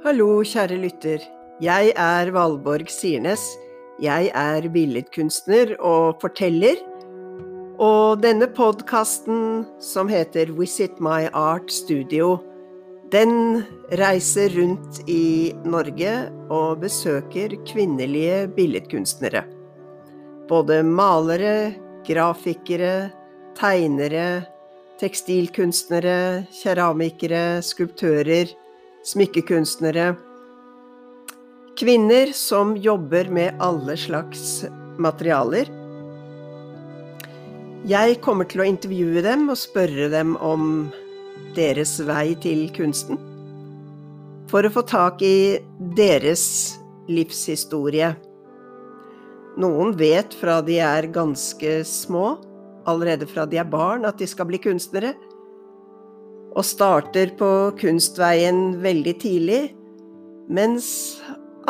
Hallo, kjære lytter. Jeg er Valborg Sirnes. Jeg er billedkunstner og forteller. Og denne podkasten, som heter Visit My Art Studio, den reiser rundt i Norge og besøker kvinnelige billedkunstnere. Både malere, grafikere, tegnere, tekstilkunstnere, keramikere, skulptører, smykkekunstnere. Kvinner som jobber med alle slags materialer. Jeg kommer til å intervjue dem og spørre dem om deres vei til kunsten. For å få tak i deres livshistorie. Noen vet fra de er ganske små, allerede fra de er barn, at de skal bli kunstnere. Og starter på kunstveien veldig tidlig, mens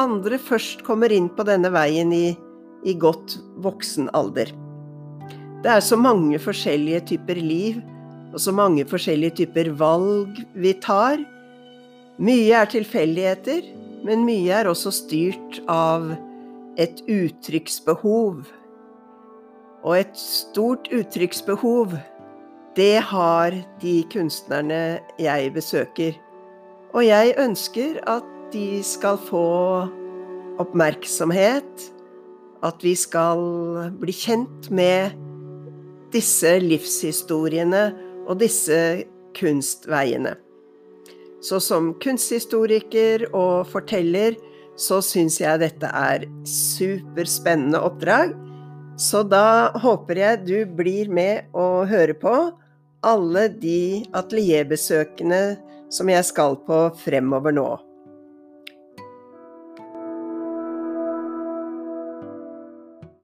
andre først kommer inn på denne veien i, i godt voksen alder. Det er så mange forskjellige typer liv, og så mange forskjellige typer valg vi tar. Mye er tilfeldigheter, men mye er også styrt av et uttrykksbehov. Og et stort uttrykksbehov, det har de kunstnerne jeg besøker. Og jeg ønsker at de skal få oppmerksomhet, at vi skal bli kjent med disse livshistoriene og disse kunstveiene. Så som kunsthistoriker og forteller så syns jeg dette er superspennende oppdrag. Så da håper jeg du blir med og hører på alle de atelierbesøkene som jeg skal på fremover nå.